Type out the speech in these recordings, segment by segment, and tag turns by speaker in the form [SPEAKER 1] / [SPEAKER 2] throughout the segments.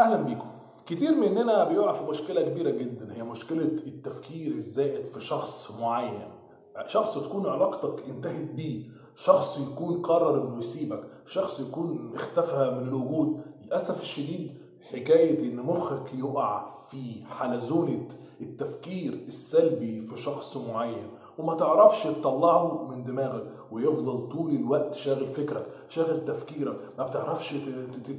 [SPEAKER 1] أهلا بيكم. كتير مننا بيقع في مشكلة كبيرة جدا هي مشكلة التفكير الزائد في شخص معين. شخص تكون علاقتك انتهت بيه شخص يكون قرر إنه يسيبك شخص يكون اختفى من الوجود. للأسف الشديد حكاية إن مخك يقع في حلزونه التفكير السلبي في شخص معين وما تعرفش تطلعه من دماغك ويفضل طول الوقت شاغل فكرك شاغل تفكيرك. ما بتعرفش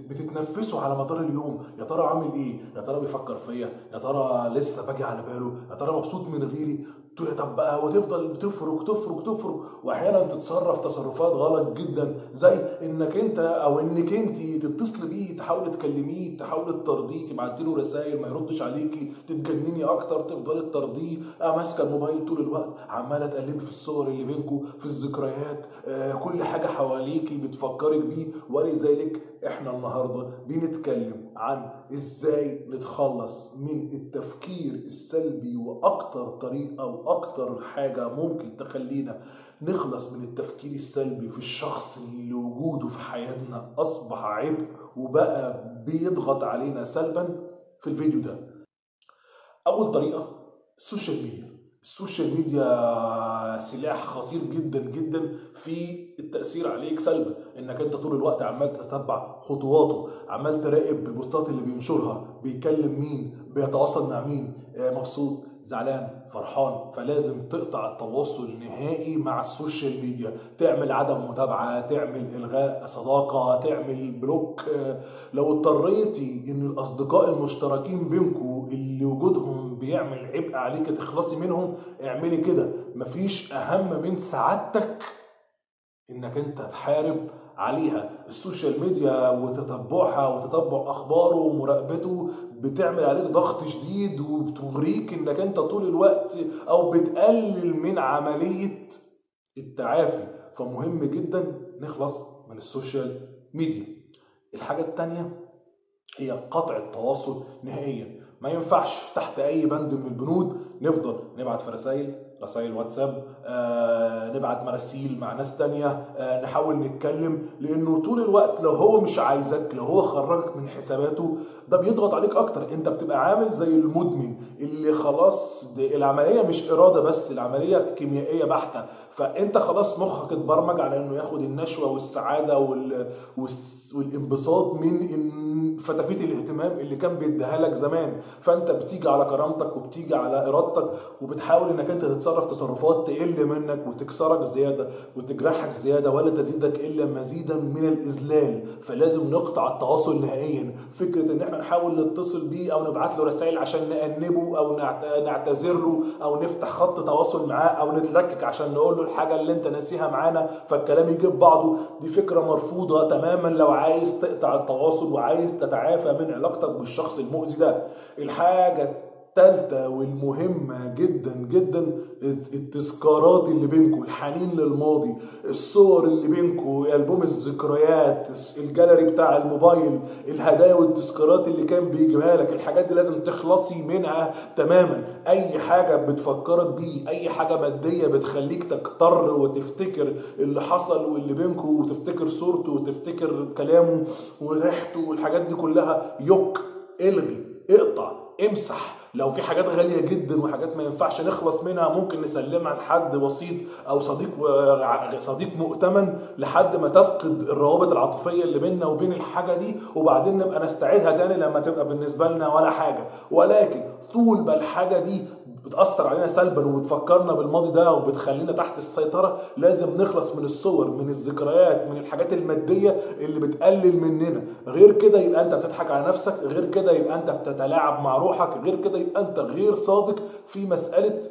[SPEAKER 1] بتتنفسه على مدار اليوم. يا ترى عامل إيه؟ يا ترى بيفكر فيا؟ يا ترى لسه باجي على باله؟ يا ترى مبسوط من غيري؟ طب بقى وتفضل تفرك تفرك تفرك. وأحيانا تتصرف تصرفات غلط جدا زي إنك أنت أو إنك أنت تتصل بيه تحاول تكلميه تحاول ترضيه تبعتي له رسائل ما يردش عليكي تتجنني أكتر تفضلي ترضيه. ماسكه الموبايل طول الوقت عماله تقلبي في الصور اللي بينكم في الذكريات. آه كل حاجة حواليكي بتفكرك بيه. ولذلك إحنا النهارده بنتكلم. عن إزاي نتخلص من التفكير السلبي وأكتر طريقة وأكتر حاجة ممكن تخلينا نخلص من التفكير السلبي في الشخص اللي وجوده في حياتنا أصبح عبء وبقى بيضغط علينا سلبا في الفيديو ده. أول طريقة ال social media ال social media سلاح خطير جدا جدا في التأثير عليك سلبا. إنك أنت طول الوقت عمال تتبع خطواته عمال تراقب البوستات اللي بينشرها بيكلم مين بيتواصل مع مين. آه، مبسوط زعلان فرحان. فلازم تقطع التواصل نهائي مع ال social media. تعمل عدم متابعة تعمل إلغاء صداقة تعمل block. آه، لو اضطريتي إن الأصدقاء المشتركين بينكم اللي وجودهم بيعمل عبء عليك تخلصي منهم اعملي كده. مفيش أهم من سعادتك إنك أنت تحارب عليها. ال social media وتتبعها وتتبع أخباره ومراقبته بتعمل عليك ضغط شديد وبتغريك إنك أنت طول الوقت أو بتقلل من عملية التعافي. فمهم جدا نخلص من ال social media. الحاجة التانية هي قطع التواصل نهائيا. ما ينفعش تحت أي بند من البنود نفضل نبعت في رسائل رسائل واتساب آه نبعت مراسيل مع ناس تانية آه نحاول نتكلم لأنه طول الوقت لو هو مش عايزك لو هو خرجك من حساباته ده بيضغط عليك أكتر. أنت بتبقى عامل زي المدمن اللي خلاص العملية مش إرادة بس العملية كيميائية بحتة. فأنت خلاص مخك اتبرمج على إنه ياخد النشوة والسعادة وال... والانبساط من إن فتافيت الاهتمام اللي كان بيديها لك زمان. فأنت بتيجي على كرامتك وبتيجي على إرادتك وبتحاول إنك أنت تتصرف تصرفات تقل منك وتكسرك زيادة وتجرحك زيادة ولا تزيدك إلا مزيدا من الإذلال. فلازم نقطع التواصل نهائيا. فكرة إن إحنا نحاول نتصل بيه أو نبعت له رسائل عشان نأنبه نعت- نعتذر له أو نفتح خط تواصل معاه أو نتلكك عشان نقول له الحاجة اللي أنت ناسيها معانا فالكلام يجيب بعضه. دي فكرة مرفوضة تماما لو عايز تقطع التواصل وعايز تتعافى من علاقتك بالشخص المؤذي ده. الحاجة التالتة والمهمة جدا جدا التذكارات اللي بينكم الحنين للماضي الصور اللي بينكم ألبوم الذكريات الجاليري بتاع الموبايل الهدايا والتذكارات اللي كان بيجيبها لك الحاجات دي لازم تخلصي منها تماما. أي حاجة بتفكرك بيه أي حاجة مادية بتخليك تكتر وتفتكر اللي حصل واللي بينكم وتفتكر صورته وتفتكر كلامه وريحته والحاجات دي كلها. يك إلغي اقطع امسح لو في حاجات غالية جدا وحاجات ما ينفعش نخلص منها ممكن نسلمها لحد وسيط أو صديق صديق مؤتمن لحد ما تفقد الروابط العاطفية اللي بيننا وبين الحاجة دي. وبعدين نبقى نستعيدها تاني لما تبقى بالنسبة لنا ولا حاجة. ولكن طول ما الحاجة دي بتأثر علينا سلبا وبتفكرنا بالماضي ده وبتخلينا تحت السيطرة لازم نخلص من الصور من الذكريات من الحاجات المادية اللي بتقلل مننا. غير كده يبقى أنت بتضحك على نفسك غير كده يبقى أنت بتتلاعب مع روحك غير كده يبقى أنت غير صادق في مسألة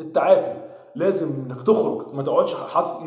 [SPEAKER 1] التعافي. لازم انك تخرج ما تقعدش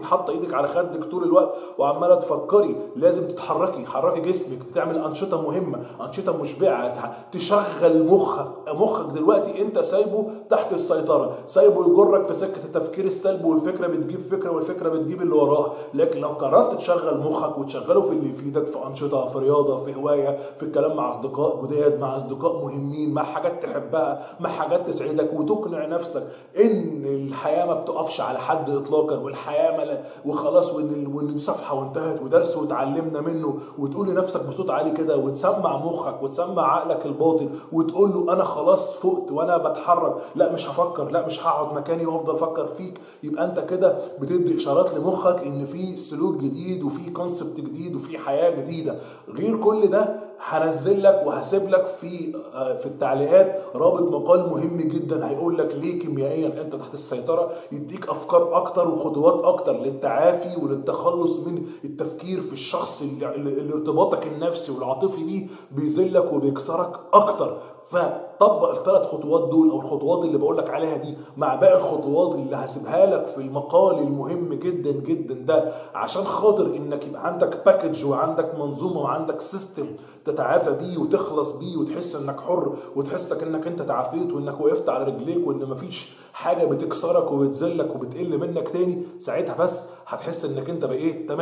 [SPEAKER 1] حاطه إيدك على خدك طول الوقت وعمالة تفكري لازم تتحركي حركي جسمك تعمل أنشطة مهمة أنشطة مشبعة تشغل مخك مخك دلوقتي انت سايبه تحت السيطرة سايبه يجرك في سكة التفكير السلبي والفكرة بتجيب فكرة والفكرة بتجيب اللي وراها لكن لو قررت تشغل مخك وتشغله في اللي يفيدك في أنشطة في رياضة في هواية في الكلام مع أصدقاء جداد مع أصدقاء مهمين مع حاجات تحبها مع حاجات تسعدك وتقنع نفسك إن الحياة ما بتقفش على حد اطلاقا والحياة ملا وخلاص وإن وإن دي صفحه وانتهت ودرس واتعلمنا منه وتقول لنفسك بصوت عالي كده وتسمع مخك وتسمع عقلك الباطن وتقول له أنا خلاص فقت وأنا بتحرك. لا مش هفكر لا مش هقعد مكاني وأفضل أفكر فيك. يبقى أنت كده بتدي إشارات لمخك إن في سلوك جديد وفي كونسبت جديد وفي حياة جديدة. غير كل ده هنزل لك وهسيب لك في آه، في التعليقات رابط مقال مهم جدا هيقول لك ليه كيميائيا أنت تحت السيطرة يديك أفكار أكتر وخطوات أكتر للتعافي وللتخلص من التفكير في الشخص اللي اللي ارتباطك النفسي والعاطفي بيه بيذلك وبيكسرك أكتر. فطبق الثلاث خطوات دول أو الخطوات اللي بقول لك عليها دي مع باقي الخطوات اللي هسيبها لك في المقال المهم جدا جدا ده. عشان خاطر إنك يبقى عندك package وعندك منظومة وعندك system تتعافى بيه وتخلص بيه وتحس إنك حر وتحسك إنك أنت تعافيت وإنك وقفت على رجليك وإن مفيش حاجة بتكسرك وبتذلك وبتقل منك تاني ساعتها بس هتحس إنك أنت بقيت تمام.